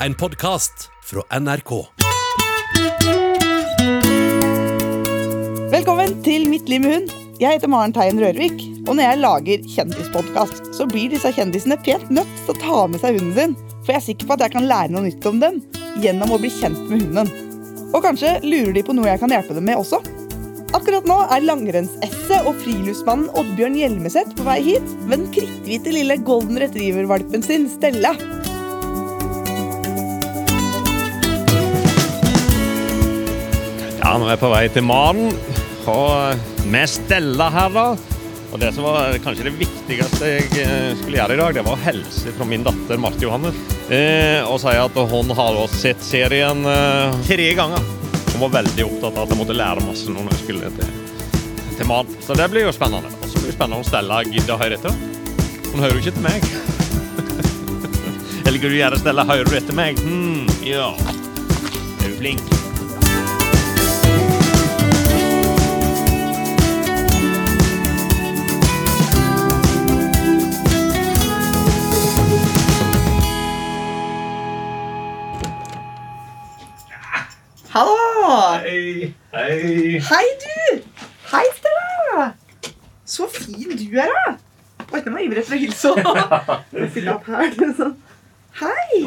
en podkast fra NRK. Velkommen til Mitt liv med hund. Jeg heter Maren Teien Rørvik. Og når jeg lager kjendispodkast, så blir disse kjendisene pent nødt til å ta med seg hunden sin. For jeg er sikker på at jeg kan lære noe nytt om dem gjennom å bli kjent med hunden. Og kanskje lurer de på noe jeg kan hjelpe dem med også. Akkurat nå er langrennsesset og friluftsmannen Oddbjørn Hjelmeset på vei hit med den kritthvite lille golden retriever-valpen sin, Stella. Ja, nå er på vei til Maren, og med Stella her, da. Og det som var kanskje det viktigste jeg eh, skulle gjøre i dag, det var å hilse fra min datter Marte Johanne. Eh, og si at hun har sett serien eh, tre ganger. Hun var veldig opptatt av at jeg måtte lære masse når jeg skulle til, til Maren. Så det blir jo spennende. Og så blir det spennende om Stella gidder å høre etter. Hun hører jo ikke til meg. Eller hva du gjør, Stella? Hører du etter meg? Hm, ja. Er du flink? Hei. Hei. Hei, du! Hei, Stella! Så fin du er, da. Oi, den var ivrig etter å hilse òg. Fylle opp her. Sånn. Hei!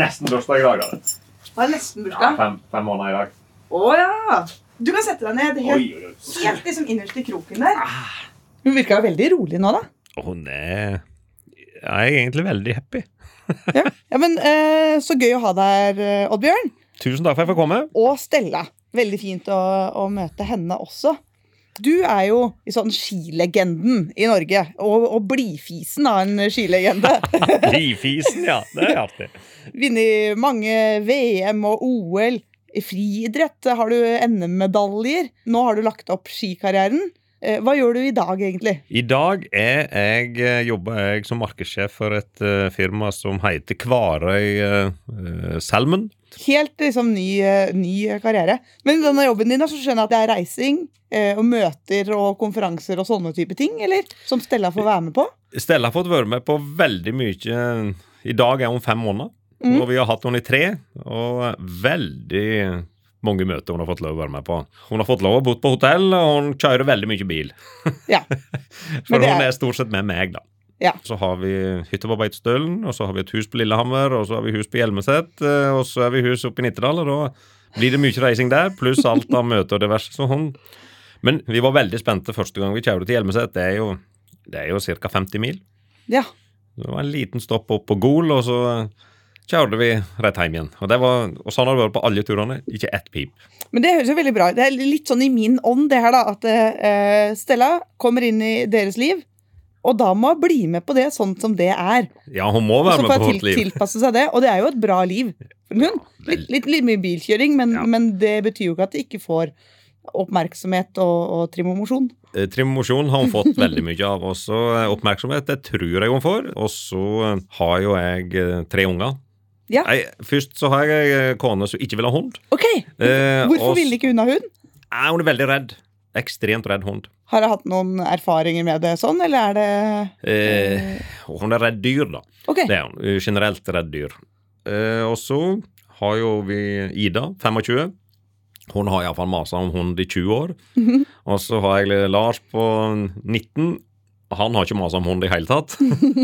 Nesten bursdag i dag, da. Det er nesten bursdag. Fem, fem måneder i dag. Å ja. Du kan sette deg ned helt, oi, oi. helt liksom innerst i kroken der. Hun virka jo veldig rolig nå, da. Hun er Jeg er egentlig veldig happy. Ja, ja men eh, Så gøy å ha deg her, eh, Oddbjørn. Tusen takk for at jeg fikk komme. Og Stella. Veldig fint å, å møte henne også. Du er jo i sånn skilegenden i Norge, og, og blidfisen av en skilegende. blidfisen, ja. Det er artig. Vunnet mange VM og OL. I friidrett har du NM-medaljer. Nå har du lagt opp skikarrieren. Eh, Hva gjør du i dag, egentlig? I dag er jeg, eh, jobber jeg som markedssjef for et eh, firma som heter Kvarøy Salmon. Helt liksom ny, eh, ny karriere. Men i denne jobben din så skjønner jeg at det er reising eh, og møter og konferanser og sånne type ting, eller? Som Stella får være med på? Stella har fått være med på veldig mye. I dag er hun fem måneder, og vi har hatt henne i tre. Og veldig mange møter hun har fått lov å være med på. Hun har fått lov å bo på hotell, og hun kjører veldig mye bil. Ja. For Men det hun er- er stort sett med meg, da. Ja. Så har vi hytte på Beitostølen, og så har vi et hus på Lillehammer, og så har vi hus på Hjelmeset, eh, og så har vi hus oppe i Nittedal, og da blir det mye reising der, pluss alt av møter og diverse. Sånn. Men vi var veldig spente første gang vi kjørte til Hjelmeset. Det er jo, det er jo ca. 50 mil. ja. Det var en liten stopp opp på Gol, og så kjørte vi rett hjem igjen. Og, det var, og sånn har det vært på alle turene. Ikke ett pip. Men det høres jo veldig bra ut. Det er litt sånn i min ånd, det her, da. At uh, Stella kommer inn i deres liv, og da må hun bli med på det sånn som det er. Ja, hun må være med på vårt liv. tilpasse seg det. Og det er jo et bra liv for hun. Litt, litt, litt mye bilkjøring, men, Ja. men det betyr jo ikke at de ikke får oppmerksomhet og, og trimomosjon. Eh, Trim og mosjon har hun fått veldig mye av. Også eh, oppmerksomhet, det tror jeg hun får. Og så har jo jeg eh, tre unger. Ja. Nei, først så har jeg kone som ikke vil ha hund. Ok, Hvorfor eh, også, ville ikke hun ha hund? Nei, hun er veldig redd. Ekstremt redd hund. Har du hatt noen erfaringer med det sånn, eller er det Eh, hun er redd dyr, da. Okay. Det er hun. Eh, Generelt redd dyr. Eh, og så har jo vi Ida, 25. Hun har iallfall masa om hund i 20 år. Mhm. Og så har jeg Lars på 19. Han har ikke masa om hund i hele tatt.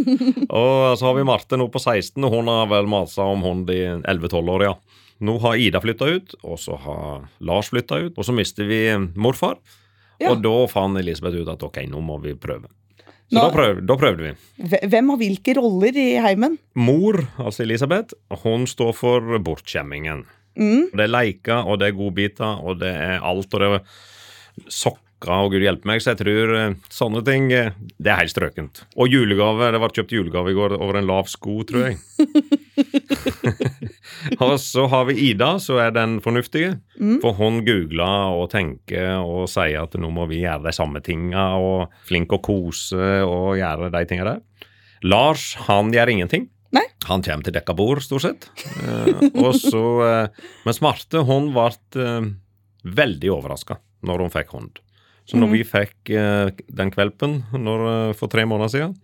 og så har vi Marte nå på 16, og hun har vel masa om hund i 11-12 år, ja. Nå har Ida flytta ut, og så har Lars flytta ut, og så mister vi morfar. Ja. Og da fant Elisabeth ut at ok, nå må vi prøve. Så Nå- da, prøv, da prøvde vi. Hvem har hvilke roller i heimen? Mor, altså Elisabeth, hun står for bortskjemmingen. Mm. Det er leker, og det er godbiter, og det er alt, og det er sokker, og gud hjelpe meg, så jeg tror eh, sånne ting, eh, det er helt strøkent. Og julegave, det ble kjøpt julegave i går over en lav sko, tror jeg. og så har vi Ida, så er den fornuftige, Mm. for hun googler og tenker og sier at nå må vi gjøre de samme tinga, og flink å kose og gjøre de tinga der. Lars, han gjør ingenting. Nei. Han kommer til dekka bord, stort sett. Eh, og så, eh, Mens Marte hun ble eh, veldig overraska når hun fikk hund. Så når mm. vi fikk eh, den kvelpen når, eh, for tre måneder siden,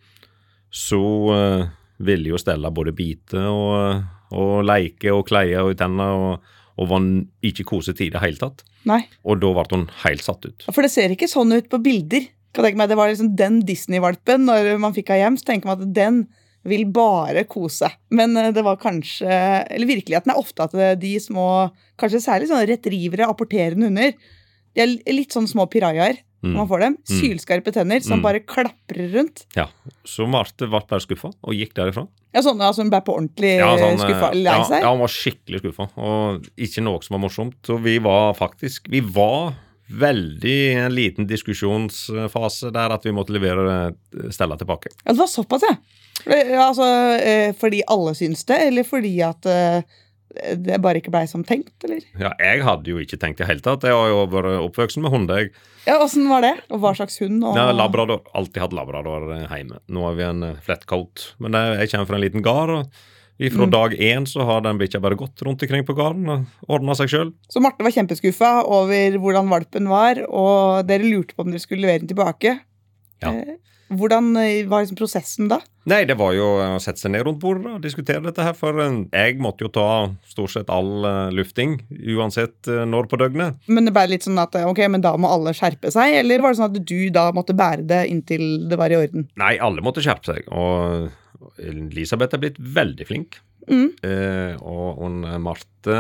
så eh, ville jo Stella både bite og, og leke og kleie og i tennene, og, og var ikke kosete i det hele tatt. Nei. Og da ble hun helt satt ut. For det ser ikke sånn ut på bilder. Kan tenke meg, Det var liksom den Disney-valpen når man fikk henne hjem. Så tenker man at den vil bare kose. Men eh, det var kanskje Eller virkeligheten er ofte at de små, kanskje særlig sånne retrievere, apporterende hunder, de er litt sånn små pirajaer når man får dem. Mm. Sylskarpe tenner som Mm. bare klaprer rundt. Ja, Så Marte ble bare skuffa og gikk derifra. Ja, sånn altså, hun ble på ordentlig Ja, sånn, skuffa. eh, Lei ja, seg. ja, hun var skikkelig skuffa, og ikke noe som var morsomt. Så vi var faktisk Vi var veldig i en liten diskusjonsfase der at vi måtte levere eh, Stella tilbake. Ja, det var såpass, ja. Fordi, ja, Altså, eh, fordi alle syns det, eller fordi at eh, det bare ikke blei som tenkt, eller? Ja, jeg hadde jo ikke tenkt i det hele tatt. Jeg har jo vært oppvokst med hund. Jeg Ja, Åssen var det? Og hva slags hund? Og... Ja, labrador. Alltid hatt labrador eh, hjemme. Nå har vi en eh, flettcoat. Men jeg kommer fra en liten gard, og fra Mm. dag én så har den bikkja bare gått rundt omkring på gården og ordna seg sjøl. Så Marte var kjempeskuffa over hvordan valpen var, og dere lurte på om dere skulle levere den tilbake. Ja. Eh, Hvordan eh, var liksom prosessen da? Nei, det var jo å sette seg ned rundt bordet og diskutere dette her, for eh, jeg måtte jo ta stort sett all lufting, uansett når på døgnet. Men det ble litt sånn at ok, men da må alle skjerpe seg, eller var det sånn at du da måtte bære det inntil det var i orden? Nei, alle måtte skjerpe seg, og Elisabeth er blitt veldig flink. Mm. Eh, og hun, Marte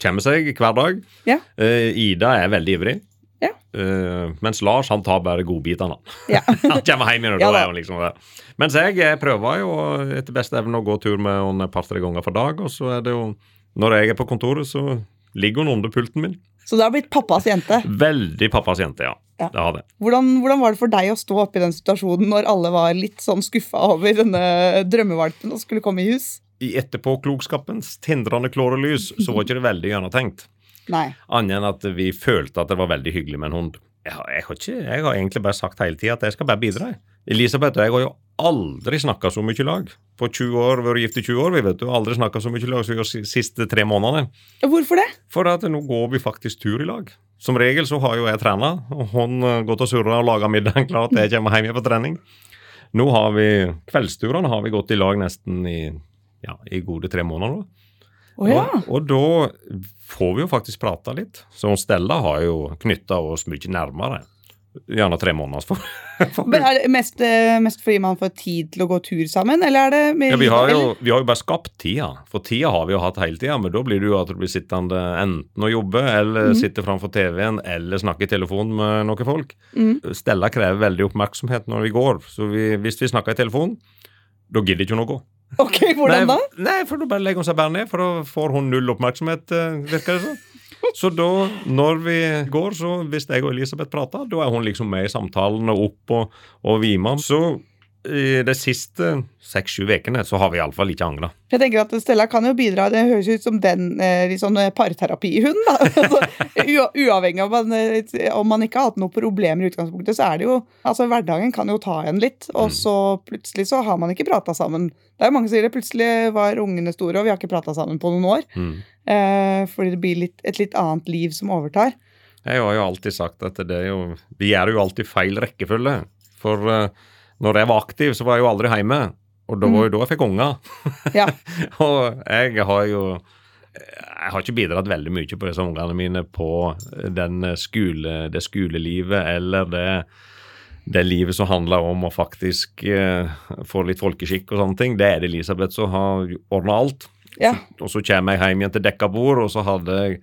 kommer seg hver dag. Ja. Eh, Ida er veldig ivrig. Ja. Uh, mens Lars han tar bare godbitene. Ja. han kommer hjem igjen, Ja da liksom der. Mens jeg prøver jo etter beste evne å gå tur med henne et par-tre ganger for dag. Og så er det jo Når jeg er på kontoret, så ligger hun under pulten min. Så det har blitt pappas jente. Veldig pappas jente, ja. Ja. Det har det. Hvordan, hvordan var det for deg å stå oppe i den situasjonen når alle var litt sånn skuffa over denne drømmevalpen og skulle komme i hus? I etterpåklokskapens tindrende klåre lys så var ikke det veldig gjennomtenkt. Annet enn at vi følte at det var veldig hyggelig med en hund. Jeg har, jeg har, ikke, jeg har egentlig bare sagt hele tida at jeg skal bare bidra. Elisabeth og jeg har jo aldri snakka så mye i lag. På 20 år, Vi har gift i 20 år, vi vet jo aldri snakka så mye i lag som vi har de siste tre månedene. Hvorfor det? For at nå går vi faktisk tur i lag. Som regel så har jo jeg trena, og hun gått og surra og laga middagen klar til jeg kommer hjem på trening. Nå har vi kveldsturene har vi gått i lag nesten i, ja, i gode tre måneder nå. Å ja. Og, og da får vi jo faktisk prata litt. Så Stella har jo knytta oss mye nærmere. Gjerne tre måneder. For, for. Men er det mest, eh, mest fordi man får tid til å gå tur sammen, eller er det mer Ja, vi, har jo, vi har jo bare skapt tida. For tida har vi jo hatt hele tida. Men da blir det jo at du blir sittende enten og jobbe, eller sitte framfor TV-en, eller snakke i telefon med noen folk. Mm. Stella krever veldig oppmerksomhet når vi går. Så vi, hvis vi snakker i telefon, da gidder ikke hun å gå. Ok, hvordan da? nei, Nei, for da bare legger hun seg bare ned, for da får hun null oppmerksomhet, eh, virker det sånn. Så da, når vi går, så hvis jeg og Elisabeth prater, da er hun liksom med i samtalen og opp og, og vimer. Så i de siste seks-sju ukene så har vi iallfall ikke angra. Jeg tenker at Stella kan jo bidra, det høres ut som den liksom, litt sånn eh, parterapihund. altså, uavhengig av eh, om man ikke har hatt noe problemer i utgangspunktet, så er det jo altså Hverdagen kan jo ta en litt, og Mm. så plutselig så har man ikke prata sammen. Det er jo mange som sier det, plutselig var ungene store, og vi har ikke prata sammen på noen år. Mm. Eh, fordi det blir litt, et litt annet liv som overtar. Jeg har jo alltid sagt at det er jo Vi gjør jo alltid feil rekkefølge. For eh, når jeg var aktiv, så var jeg jo aldri hjemme. Og da var jo da jeg fikk unger. Ja. og jeg har jo Jeg har ikke bidratt veldig mye på disse ungene mine på den skole, det skolelivet eller det, det livet som handler om å faktisk eh, få litt folkeskikk og sånne ting. Det er det Elisabeth som har ordna alt. ja. Og så kommer jeg hjem igjen til dekka bord, og så hadde jeg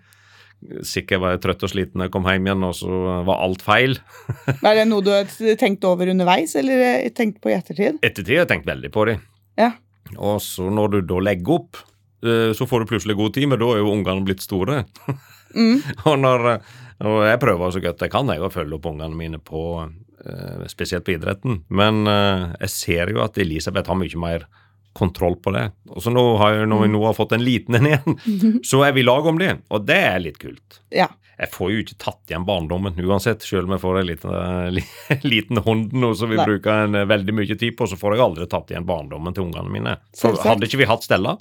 Sikkert var jeg trøtt og sliten når jeg kom hjem igjen, og så var alt feil. Er det noe du har tenkt over underveis, eller eh, tenkt på i ettertid? Ettertid har jeg tenkt veldig på det. Ja. Og så når du da legger opp, eh, så får du plutselig god tid, men da er jo ungene blitt store. Mm. og når og jeg prøver så godt jeg kan jeg å følge opp ungene mine på eh, spesielt på idretten. Men eh, jeg ser jo at Elisabeth har mye mer kontroll på det. Og så nå har jeg, når vi nå har fått en liten en igjen, så er vi i lag om det. Og det er litt kult. Ja. Jeg får jo ikke tatt igjen barndommen uansett, selv om jeg får en liten, eh, liten hund nå som vi Nei. bruker en, eh, veldig mye tid på, så får jeg aldri tatt igjen barndommen til ungene mine. For hadde ikke vi hatt Stella,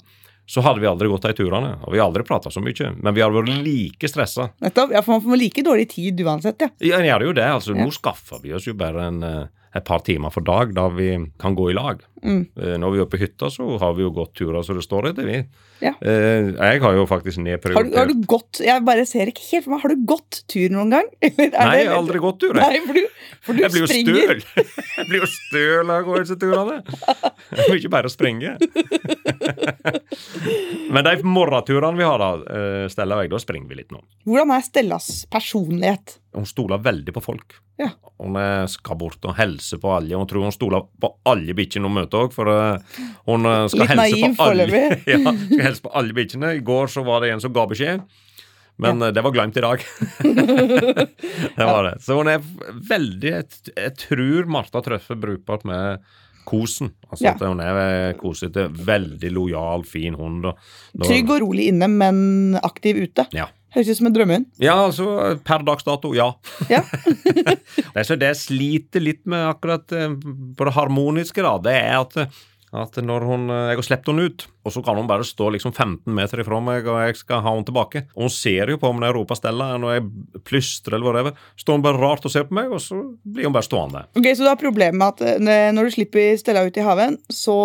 så hadde vi aldri gått de turene, og vi har aldri prata så mye. Men vi har vært like stressa. Nettopp. Ja, for man får like dårlig tid uansett, ja. Ja, en gjør jo det. altså Ja. Nå skaffer vi oss jo bare en, eh, et par timer for dag da vi kan gå i lag. Mm. Eh, Når vi er på hytta, så har vi jo gått turer så det står etter, vi. Ja. Eh, Jeg har jo faktisk Har, du- nedprioritert har du gått Jeg bare ser ikke helt for meg. Har du gått tur noen gang? Nei, jeg har aldri gått tur. jeg. For du, for du Jeg blir jo støl. Jeg blir jo støl av å gå disse turene. Det er ikke bare å sprenge. Men de morgenturene vi har, da, eh, Stella og jeg, da springer vi litt nå. Hvordan er Stellas personlighet? Hun stoler veldig på folk. Ja. Hun skal bort og hilse på alle. Hun tror hun stoler på alle bikkjene hun møter òg, for eh, hun eh, skal Litt hilse på alle. ja, skal hilse på alle bikkjene. I går så var det en som ga beskjed. Men ja. det var glemt i dag. det var det. Så hun er veldig Jeg, tror Martha treffer brukbart med kosen. Altså Ja. at hun er eh, kosete, veldig lojal, fin hund. Og, da, Trygg og rolig inne, men aktiv ute. Ja. Høres ut som en drømmehund. Ja, altså per dags dato, ja. Ja. det, som jeg sliter litt med akkurat eh, på det harmoniske, da, det er at, at når hun, eh, jeg har sluppet henne ut, og så kan hun bare stå liksom 15 meter ifra meg, og jeg skal ha henne tilbake. Og hun ser jo på meg når jeg roper Stella, når jeg plystrer eller whatever. Står hun bare rart og ser på meg, og så blir hun bare stående. Ok, Så du har problemet med at eh, når du slipper Stella ut i haven, så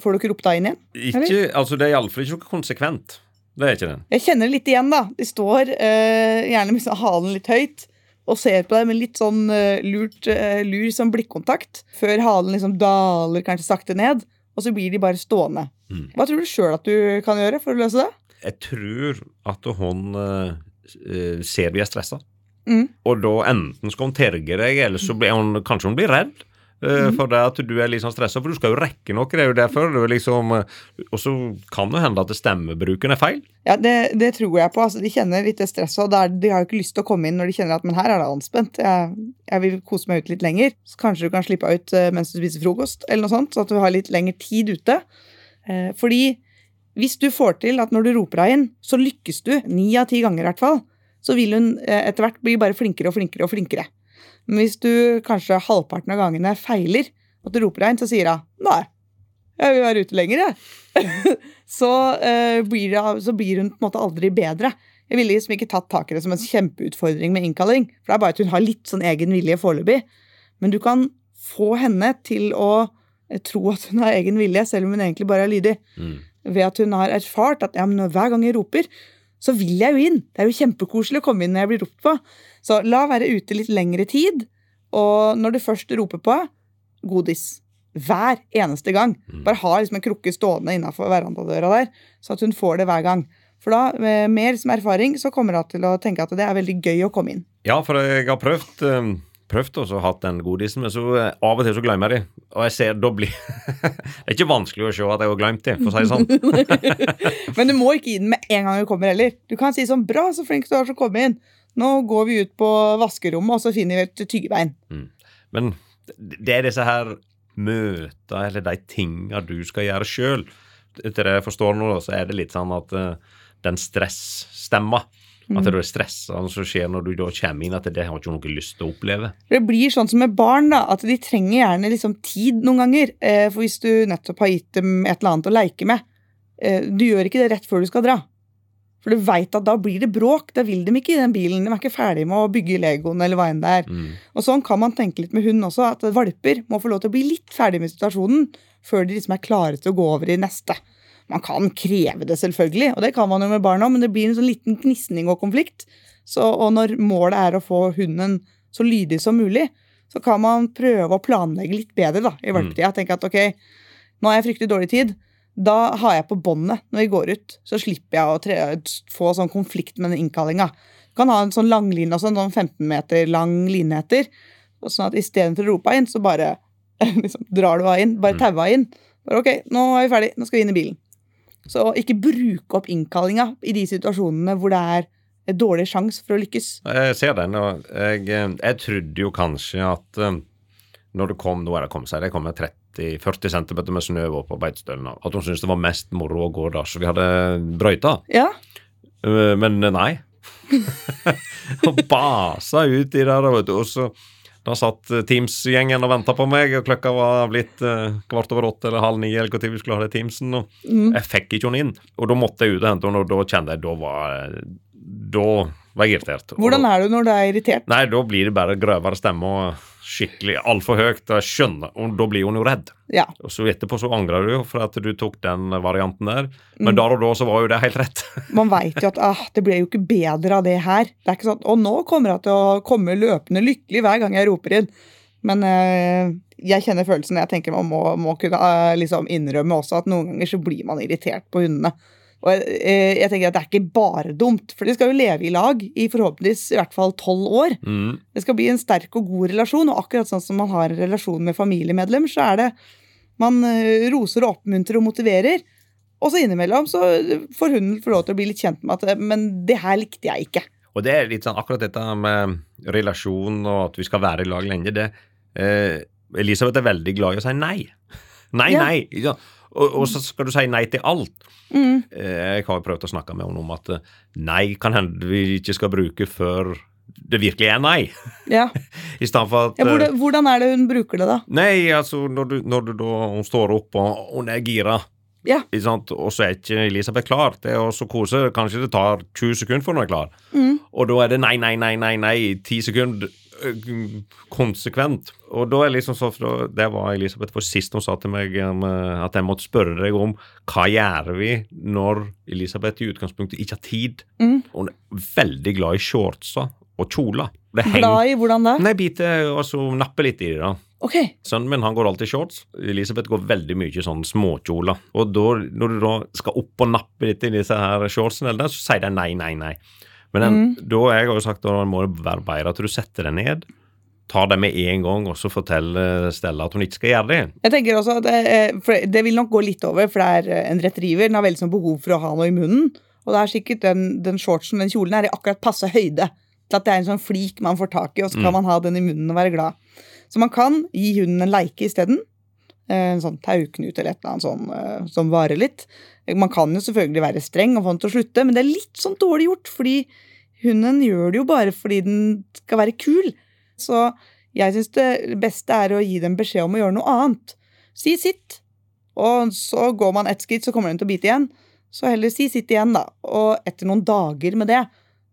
får du ikke ropt deg inn igjen? Ikke, altså Det er iallfall ikke noe konsekvent. Det er ikke det. Jeg kjenner det litt igjen, da. De står uh, gjerne med sånn halen litt høyt og ser på deg med litt sånn uh, lurt, uh, lur som blikkontakt, før halen liksom daler kanskje sakte ned, og så blir de bare stående. Mm. Hva tror du sjøl at du kan gjøre for å løse det? Jeg tror at hun ser vi er stressa. Mm. Og da enten skal hun terge deg, eller så blir hun kanskje hun blir redd. Eh, For det at du er litt sånn stressa, for du skal jo rekke noe. Det er jo derfor du er liksom eh, Og så kan det hende at stemmebruken er feil. Ja, det, det tror jeg på. altså De kjenner litt det stresset, og da er- de har jo ikke lyst til å komme inn når de kjenner at men her er det anspent. Jeg, jeg vil kose meg ut litt lenger. Så kanskje du kan slippe ut eh, mens du spiser frokost, eller noe sånt, så at du har litt lengre tid ute. Fordi hvis du får til at når du roper henne inn, så lykkes du ni av ti ganger i hvert fall, så vil hun etter hvert bli bare flinkere og flinkere og flinkere. Men hvis du kanskje halvparten av gangene feiler, at du roper deg inn, så sier hun nei, jeg vil være ute lenger, jeg. så, eh, blir det, så blir hun på en måte aldri bedre. Jeg ville liksom ikke tatt tak i det som en kjempeutfordring med innkalling, for det er bare at hun har litt sånn egen vilje foreløpig. Men du kan få henne til å eh, tro at hun har egen vilje, selv om hun egentlig bare er lydig. Mm. Ved at hun har erfart at ja, hver gang jeg roper, så vil jeg jo inn. Det er jo kjempekoselig å komme inn når jeg blir ropt på. Så la være ute litt lengre tid, og når du først roper på, godis. Hver eneste gang. Bare ha liksom en krukke stående innafor verandadøra der, så at hun får det hver gang. For da, med mer som erfaring, så kommer hun til å tenke at det er veldig gøy å komme inn. Ja, for jeg har prøvd eh, Prøvd også å ha den godisen, men så eh, av og til så glemmer jeg de. Og jeg ser da blir Det er ikke vanskelig å se at jeg har glemt de, for å si det sånn. Men du må ikke gi den med en gang du kommer heller. Du kan si sånn 'bra, så flink du er til å komme inn'. Nå går vi ut på vaskerommet, og så finner vi et tyggebein. Men det er disse her møter, eller de tinga du skal gjøre sjøl. Etter det jeg forstår nå, så er det litt sånn at uh, den stressstemma At du er stressa, som så skjer når du da kommer inn, at det har ikke noe lyst til å oppleve. Det blir sånn som med barn, da, at de trenger gjerne liksom tid noen ganger. Eh, for hvis du nettopp har gitt dem et eller annet å leke med, eh, du gjør ikke det rett før du skal dra. For du veit at da blir det bråk. Da vil de ikke i den bilen. De er ikke ferdig med å bygge legoen eller hva enn det er. Mm. Og sånn kan man tenke litt med hund også, at valper må få lov til å bli litt ferdig med situasjonen før de liksom er klare til å gå over i neste. Man kan kreve det, selvfølgelig, og det kan man jo med barna, men det blir en sånn liten gnisning og konflikt. Så, og når målet er å få hunden så lydig som mulig, så kan man prøve å planlegge litt bedre da, i valpetida. Tenke at ok, nå har jeg fryktelig dårlig tid. Da har jeg på båndet når vi går ut, så slipper jeg å tre, få sånn konflikt med den innkallinga. Du kan ha en sånn langline, også, en sånn 15 meter lang line etter. Sånn at istedenfor å rope henne inn, så bare liksom, drar du henne inn. Bare tauer henne inn. Bare, ok, nå er vi ferdig, nå skal vi inn i bilen. Så ikke bruke opp innkallinga i de situasjonene hvor det er dårlig sjanse for å lykkes. Jeg ser den, og jeg, jeg trodde jo kanskje at eh, når det kom, nå er det kommet seg, det kom 30-40 cm med snø på Beitostølen, at hun syntes det var mest moro å gå der, så vi hadde brøyta. Ja, Eh, Men nei. og basa ut i der, vet du, og så da satt eh, Teams-gjengen og venta på meg, og klokka var blitt eh, kvart over åtte eller halv ni, eller når vi skulle ha det Teamsen, og jeg fikk ikke henne inn. Og da måtte jeg ut og hente henne, og da kjente jeg da var da var jeg irritert. Hvordan er du når du er irritert? Nei, da blir det bare grøvere stemme og skikkelig altfor høyt. Jeg skjønner, og da blir hun jo redd. Ja. Og så etterpå så angrer du jo for at du tok den varianten der. Mm. Men der og da så var jo det helt rett. Man veit jo at ah, det ble jo ikke bedre av det her. Det er ikke sånn, Og nå kommer jeg til å komme løpende lykkelig hver gang jeg roper inn. Men eh, jeg kjenner følelsen. Jeg tenker man må, må kunne eh, liksom innrømme også at noen ganger så blir man irritert på hundene. Og jeg, jeg tenker at det er ikke bare dumt, for de skal jo leve i lag i forhåpentligvis i hvert fall tolv år. Mm. Det skal bli en sterk og god relasjon, og akkurat sånn som man har en relasjon med familiemedlem, så er det man eh, roser og oppmuntrer og motiverer. Og så innimellom så får hun få lov til å bli litt kjent med at Men det her likte jeg ikke. Og det er litt sånn akkurat dette med relasjon og at vi skal være i lag lenge. det eh, Elisabeth er veldig glad i å si nei. Nei, Ja. nei. Og, og så skal du si nei til alt. Mm. Eh, Jeg har jo prøvd å snakke med henne om at eh, nei kan hende vi ikke skal bruke før det virkelig er nei. Ja. I stedet for at Ja, eh, hvordan, hvordan er det hun bruker det, da? Nei, altså når du, når du da hun står opp og hun er gira, Ja. og så er ikke Elisabeth klar Det er også kose. Kanskje det tar 20 sekunder før hun er klar. Mm. Og da er det nei, nei, nei, nei, nei i 10 sekunder. Øh, Konsekvent. Og da er liksom så Det var Elisabeth for sist hun sa til meg um, at jeg måtte spørre deg om hva gjør vi når Elisabeth i utgangspunktet ikke har tid. Mm. Hun er veldig glad i shortser og kjoler. Glad i hvordan da? Nei, bite altså nappe litt i det, da. Okay. Sønnen min han går alltid shorts. Elisabeth går veldig mye i sånne småkjoler. Og da, når du da skal opp og nappe litt i disse her shortsene, så sier de nei, nei, nei. Men den, da har jeg jo sagt da må det være bedre at du setter deg ned, tar det med en gang, og så forteller Stella at hun ikke skal gjøre det. Jeg tenker også at det, eh, det vil nok gå litt over, for det er eh, en retriever. Den har veldig sånn behov for å ha noe i munnen. Og det er sikkert den, den shortsen, den kjolen, er i akkurat passe høyde. Til at det er en sånn flik man får tak i, og så kan man ha den i munnen og være glad. Så man kan gi hunden en leike isteden. Eh, En sånn tauknut eller et eller annet sånn som varer litt. Man kan jo selvfølgelig være streng og få den til å slutte, men det er litt sånn dårlig gjort, fordi hunden gjør det jo bare fordi den skal være kul. Så jeg syns det beste er å gi dem beskjed om å gjøre noe annet. Si sitt, og så går man ett skritt, så kommer den til å bite igjen. Så heller si sitt igjen, da. Og etter noen dager med det,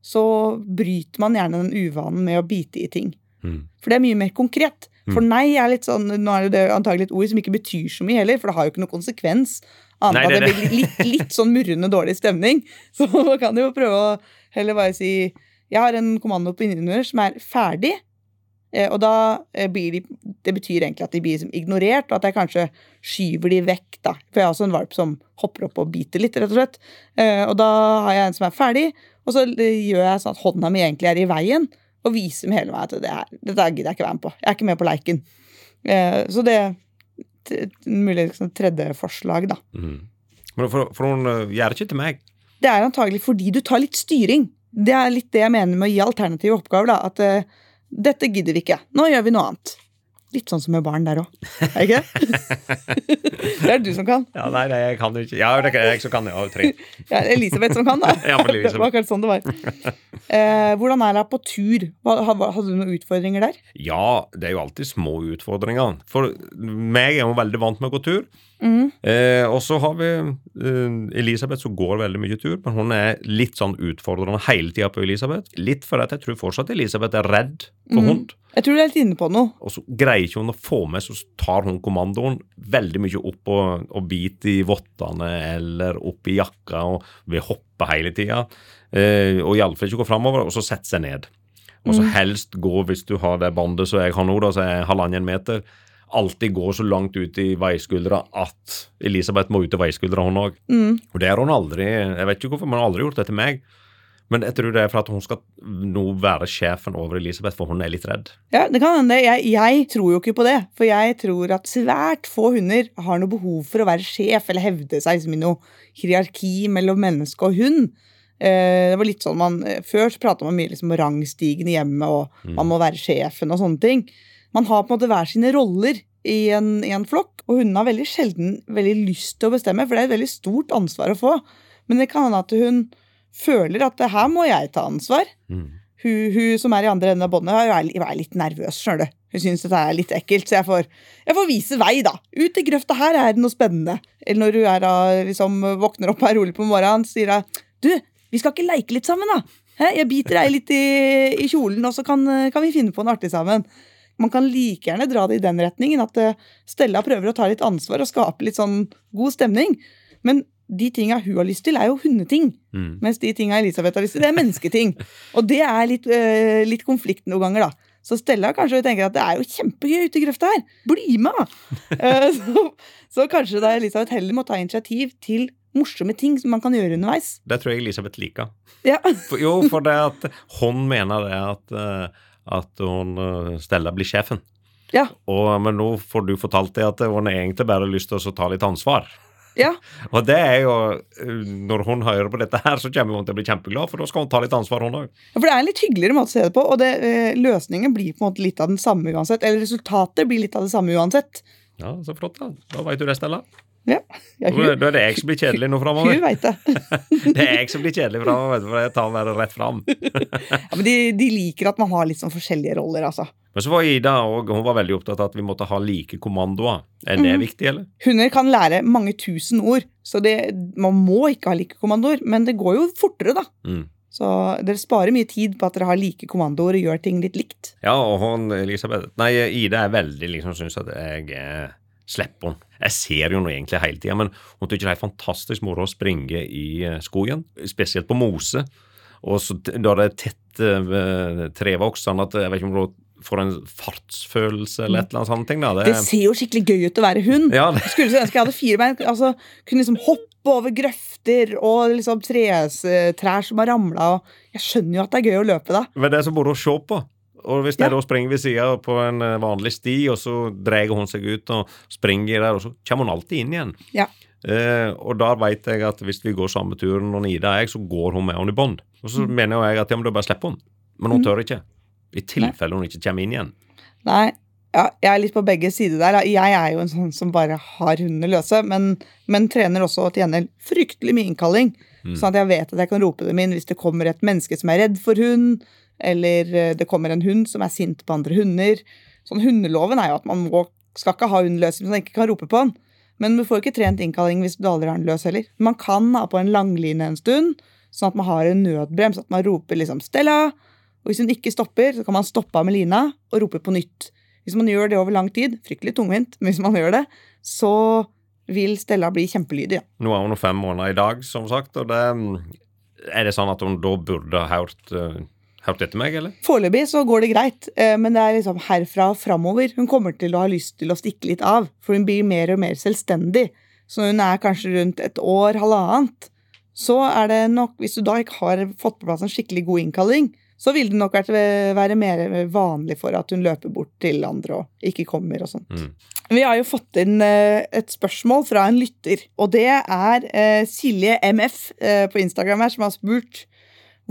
så bryter man gjerne den uvanen med å bite i ting. Mm. For det er mye mer konkret. For nei er litt sånn, nå er det antagelig et ord som ikke betyr så mye heller, for det har jo ikke noen konsekvens. Annet Nei, det det blir litt, litt sånn murrende dårlig stemning. Så man kan jo prøve å heller bare si Jeg har en kommando på innunder som er ferdig. eh, Og da eh, blir de Det betyr egentlig at de blir liksom ignorert, og at jeg kanskje skyver de vekk, da. For jeg har også en valp som hopper opp og biter litt, rett og slett. Eh, Og da har jeg en som er ferdig, og så gjør jeg sånn at hånda mi egentlig er i veien, og viser med hele meg at det her, dette gidder jeg ikke være med på. Jeg er ikke med på leiken. Så det et mulig liksom, tredje forslag, da. Mm. Men for, for hun øh, gjør det ikke til meg. Det er antagelig fordi du tar litt styring. Det er litt det jeg mener med å gi alternative oppgaver. da, At uh, dette gidder vi ikke. Nå gjør vi noe annet. Litt sånn som med barn der òg. Er ikke det? det er du som kan. Ja, nei, nei, jeg kan jo ikke. Ja, det er jeg som kan, jeg har tre. Ja, Elisabeth som kan, da. Ja, for Elisabeth. Det var akkurat sånn det var. Eh, hvordan er det på tur? Hadde du noen utfordringer der? Ja, det er jo alltid små utfordringer. For meg er hun veldig vant med å gå tur. Mm. Eh, og så har vi eh, Elisabeth som går veldig mye tur, men hun er litt sånn utfordrende hele tida på Elisabeth. Litt fordi jeg tror fortsatt Elisabeth er redd for mm. hund. Jeg tror du er litt inne på noe. Og så greier ikke hun å få med, så tar hun kommandoen veldig mye opp og, og biter i vottene eller opp i jakka og vil hoppe hele tida. Eh, og iallfall ikke gå framover, og så sette seg ned. Og så helst gå, hvis du har det bandet som jeg har nå, da, som er halvannen meter, alltid gå så langt ut i veiskuldra at Elisabeth må ut i veiskuldra, hun òg. Mm. Og det har hun aldri Jeg vet ikke hvorfor, men hun har aldri gjort det til meg. Men jeg tror det er for at hun skal nå være sjefen over Elisabeth, for hun er litt redd. Ja, det kan hende. Jeg, jeg tror jo ikke på det. For jeg tror at svært få hunder har noe behov for å være sjef eller hevde seg som i noe hierarki mellom menneske og hund. Eh, det var litt sånn man, eh, Før så prata man mye liksom, om rangstigende hjemme, og man må være sjefen og sånne ting. Man har på en måte hver sine roller i en, i en flokk, og hundene har veldig sjelden veldig lyst til å bestemme, for det er et veldig stort ansvar å få. Men det kan hende at hun føler at her må jeg ta ansvar Mm. hun, hun som er i andre enden av båndet, er, er, litt nervøs. skjønner du. Hun syns dette er litt ekkelt, så jeg får, jeg får vise vei, da. Ut i grøfta her er det noe spennende. Eller når hun er, da, liksom, våkner opp her rolig på morgenen, sier hun du, vi skal ikke leike litt sammen, da? Jeg biter deg litt i, i kjolen, og så kan, kan vi finne på noe artig sammen. Man kan like gjerne dra det i den retningen, at eh, Stella prøver å ta litt ansvar og skape litt sånn god stemning. Men de tinga hun har lyst til, er jo hundeting. Mm. Mens de tinga Elisabeth har lyst til, det er mennesketing. Og det er litt, øh, litt konflikt noen ganger, da. Så Stella kanskje tenker at det er jo kjempegøy ute i grøfta her. Bli med! uh, så, så kanskje da Elisabeth heller må ta initiativ til morsomme ting som man kan gjøre underveis. Det tror jeg Elisabeth liker. Ja, For, jo, for det at hun mener det at, eh, at hun Stella blir sjefen. ja, Og, men nå får du fortalt det at hun egentlig bare har lyst til å ta litt ansvar. Ja. Og det er jo eh, Når hun hører på dette her, så kommer hun til å bli kjempeglad, for da skal hun ta litt ansvar, hun òg. For det er en litt hyggeligere måte å se det på, og det, øh, løsningen blir på en måte litt av den samme uansett. Eller resultatet blir litt av det samme uansett. Ja, så flott, da. Da veit du det, Stella. Ja, ja hun, da er det jeg som blir kjedelig nå hun framover. veit det. Det er jeg som blir kjedelig framover, for jeg tar det rett fram. Ja, men de, de liker at man har litt sånn forskjellige roller, altså. Men så var Ida og hun var veldig opptatt av at vi måtte ha like kommandoer. Er det mm. viktig, eller? Hunder kan lære mange tusen ord, så det, man må ikke ha like kommandoer. Men det går jo fortere, da. Mm. Så dere sparer mye tid på at dere har like kommandoer og gjør ting litt likt. Ja, og hun Elisabeth Nei, Ida er veldig liksom syns at jeg eh, slipper henne. Jeg ser jo henne egentlig hele tida, men hun syns det er fantastisk moro å springe i eh, skogen, spesielt på mose. Og så da det er tett eh, trevoks, sånn at jeg vet ikke om du får en fartsfølelse eller et eller annet sånt. ting da. Det ser jo skikkelig gøy ut å være hund. ja, det, skulle så ønske jeg hadde fire bein. Altså, kunne liksom hoppe over grøfter og liksom tres, trær som har ramla. Jeg skjønner jo at det er gøy å løpe, da. men det er så moro å se på. Og hvis jeg Ja. da springer ved sida på en eh, vanlig sti, og så drar hun seg ut og springer der, og så kommer hun alltid inn igjen. Ja. Eh, og da vet jeg at hvis vi går samme turen, og Nida og jeg, så går hun med henne i bånd. Og så Mm. mener jeg at ja, men da bare slipper hun. Men hun tør ikke. I tilfelle hun ikke kommer inn igjen. Nei, ja, jeg er litt på begge sider der. Jeg er jo en sånn som bare har hundene løse, men, men trener også til gjengjeld fryktelig mye innkalling. Mm. Sånn at jeg vet at jeg kan rope dem inn hvis det kommer et menneske som er redd for hund, eller eh, det kommer en hund som er sint på andre hunder. Sånn Hundeloven er jo at man må, skal ikke ha hunden løs hvis man ikke kan rope på den. Men du får ikke trent innkalling hvis du aldri har den løs heller. Man kan ha på en langline en stund, sånn at man har en nødbrems, at man roper liksom 'Stella'. Og hvis hun ikke stopper, så kan man stoppe av med lina og rope på nytt. Hvis man gjør det over lang tid, fryktelig tungvint, men hvis man gjør det, så vil Stella bli kjempelydig. Ja. Nå er hun fem måneder i dag, som sagt, og det mm, Er det sånn at hun da burde ha hørt, hørt etter meg, eller? Foreløpig så går det greit, eh, men det er liksom herfra og framover. Hun kommer til å ha lyst til å stikke litt av, for hun blir mer og mer selvstendig. Så når hun er kanskje rundt et år, halvannet, så er det nok Hvis du da ikke har fått på plass en skikkelig god innkalling, så vil det nok vært, være mer vanlig for at hun løper bort til andre og ikke kommer og sånt. Mm. Vi har jo fått inn eh, et spørsmål fra en lytter, og det er eh, Silje MF på Instagram her som har spurt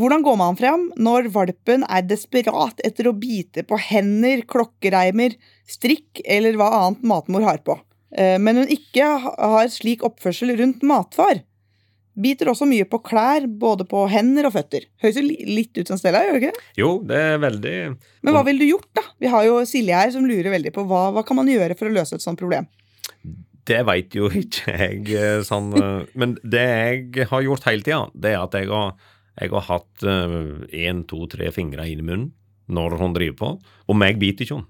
hvordan går man frem når valpen er desperat etter å bite på hender, klokkereimer, strikk eller hva annet matmor har på, eh, men hun ikke har slik oppførsel rundt matfar? Biter også mye på klær, både på hender og føtter. Høres jo litt ut som Stella, gjør det ikke? Jo, det er veldig Men hva ville du gjort, da? Vi har jo Silje her som lurer veldig på hva, hva kan man gjøre for å løse et sånt problem. Det veit jo ikke jeg, eh, sånn eh, Men det jeg har gjort hele tida, det er at jeg har, jeg har hatt én, to, tre fingre inn i munnen når hun driver på, og meg biter ikke hun.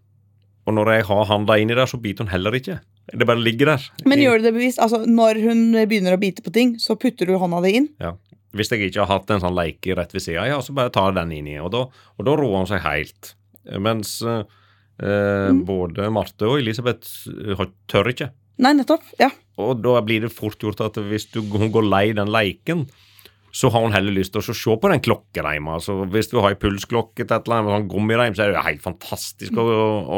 Og når jeg har handa inni der, så biter hun heller ikke. Det bare ligger der. Men gjør du det bevisst? Altså, når hun begynner å bite på ting, så putter du hånda di inn? Ja. Hvis jeg ikke har hatt en sånn leike rett ved sida, ja, så bare tar jeg den inni, og da, og da roer hun seg helt. Mens eh, Mm. både Marte og Elisabeth eh, tør ikke. Nei, nettopp. Ja. Og da blir det fort gjort at hvis du, hun går lei den leiken, så har hun heller lyst til å se på den klokkereima. Altså, hvis du har ei pulsklokke til et eller annet sånn gummireim, så er det jo helt fantastisk å,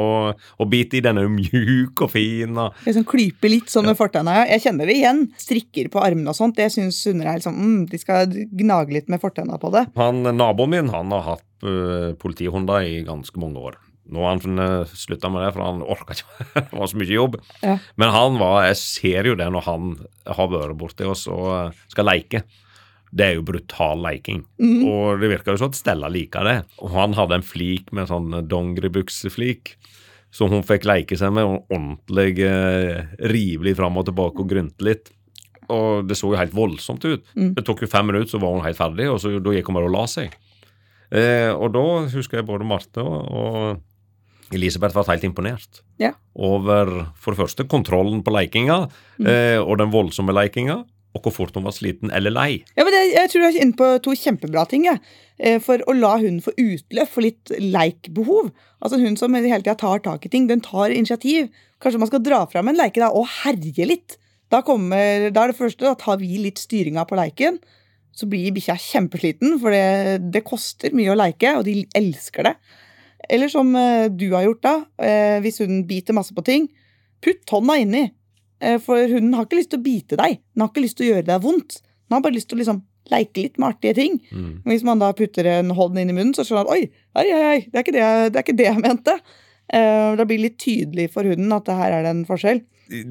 å, å bite i. Den er jo mjuk og fin. Og, Liksom klype litt sånn med fortenna. Jeg kjenner det igjen. Strikker på armene og sånt. Det syns hunder er liksom mm, De skal gnage litt med fortenna på det. han, naboen min han har hatt uh, politihunder i ganske mange år. Nå har han slutta med det, for han orka ikke. det var så mye jobb. Ja. Men han var Jeg ser jo det når han har vært borti oss og skal leke. Det er jo brutal leiking. Mm. Og det virker jo sånn at Stella liker det. Og han hadde en flik med sånn dongeribukseflik. Som hun fikk leke seg med, og ordentlig eh, rivelig fram og tilbake og grynte litt. Og det så jo helt voldsomt ut. Mm. Det tok jo fem minutter, så var hun helt ferdig, og så da gikk hun bare og la seg. Eh, og da husker jeg både Marte og, Elisabeth var helt imponert Ja. over for det første kontrollen på leikinga, Mm. eh, og den voldsomme leikinga, og hvor fort hun var sliten eller lei. Ja, men det, jeg tror jeg er inne på to kjempebra ting. Jeg. Eh, For å la hunden få utløp for litt leikbehov. Altså En hund som hele tida tar tak i ting, den tar initiativ. Kanskje man skal dra fram en leike da, og herje litt. Da, kommer, da er det første, da tar vi litt styringa på leiken. Så blir bikkja kjempesliten, for det, det koster mye å leike, og de elsker det. Eller som eh, du har gjort da, eh, hvis hun biter masse på ting. Putt hånda inni. Eh, For hunden har ikke lyst til å bite deg. Den har ikke lyst til å gjøre deg vondt. Den har bare lyst til å liksom leke litt med artige ting. Mm. Hvis man da putter en hånd inn i munnen, så skjønner at oi, oi, oi, oi det, er ikke det, det er ikke det jeg mente. Uh, Det blir litt tydelig for hunden at det her er det en forskjell.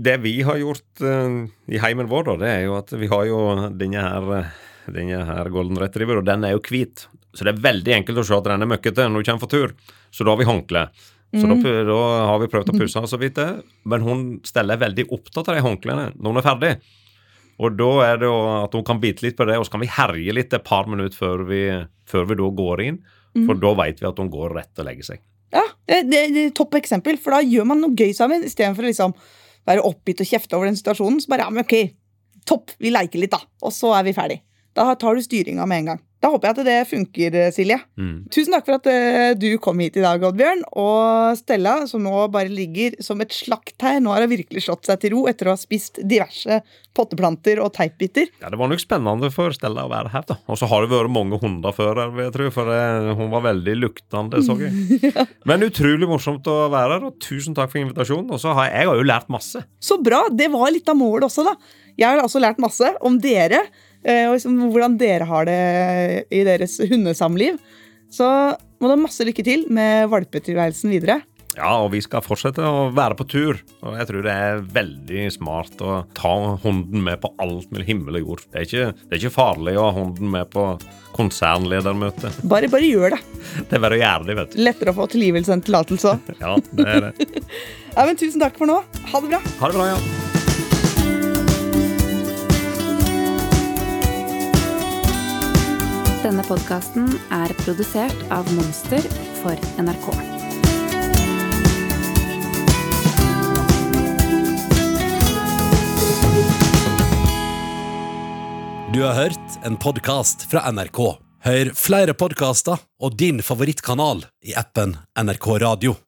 Det vi har gjort uh, i heimen vår, da, det er jo at vi har jo denne her, denne her golden retriever, og den er jo hvit. Så det er veldig enkelt å se at den er møkkete når du kommer for tur. Så da har vi håndkle. Så da, da har vi prøvd å pusse henne så vidt det. Men hun Stella er veldig opptatt av de håndklærne når hun er ferdig. Og da er det jo at hun kan bite litt på det, og så kan vi herje litt et par minutter før vi, før vi da går inn. For da vet vi at hun går rett og legger seg. Ja, det, det, det er Topp eksempel, for da gjør man noe gøy sammen istedenfor å liksom være oppgitt og kjefte over den situasjonen. Så bare ja, men ok, topp, vi leker litt, da. Og så er vi ferdig. Da tar du styringa med en gang. Da håper jeg at det funker, Silje. Mm. Tusen takk for at eh, du kom hit i dag, Oddbjørn. Og Stella, som nå bare ligger som et slakt her. Nå har hun virkelig slått seg til ro etter å ha spist diverse potteplanter og teipbiter. Ja, Det var nok spennende for Stella å være her. da. Og så har det vært mange hunder før her, jeg tro, for det, hun var veldig luktende, så jeg. Men utrolig morsomt å være her, og tusen takk for invitasjonen. Og så har jeg, jeg har jo lært masse. Så bra! Det var litt av målet også, da. Jeg har også lært masse om dere, eh, og liksom hvordan dere har det i deres hundesamliv. Så må du ha masse lykke til med valpetilværelsen videre. Ja, og vi skal fortsette å være på tur. Og jeg tror det er veldig smart å ta hunden med på alt med himmel og jord. Det er ikke, det er ikke farlig å ha hunden med på konsernledermøte. Bare, bare gjør det. Det er bare å gjøre det, vet du. Lettere å få tilgivelse enn tillatelse òg. Ja, det er det. Ja, men tusen takk for nå. Ha det bra. Ha det bra, ja. Denne podkasten er produsert av Monster for NRK. Du har hørt en podkast fra NRK. Hør flere podkaster og din favorittkanal i appen NRK Radio.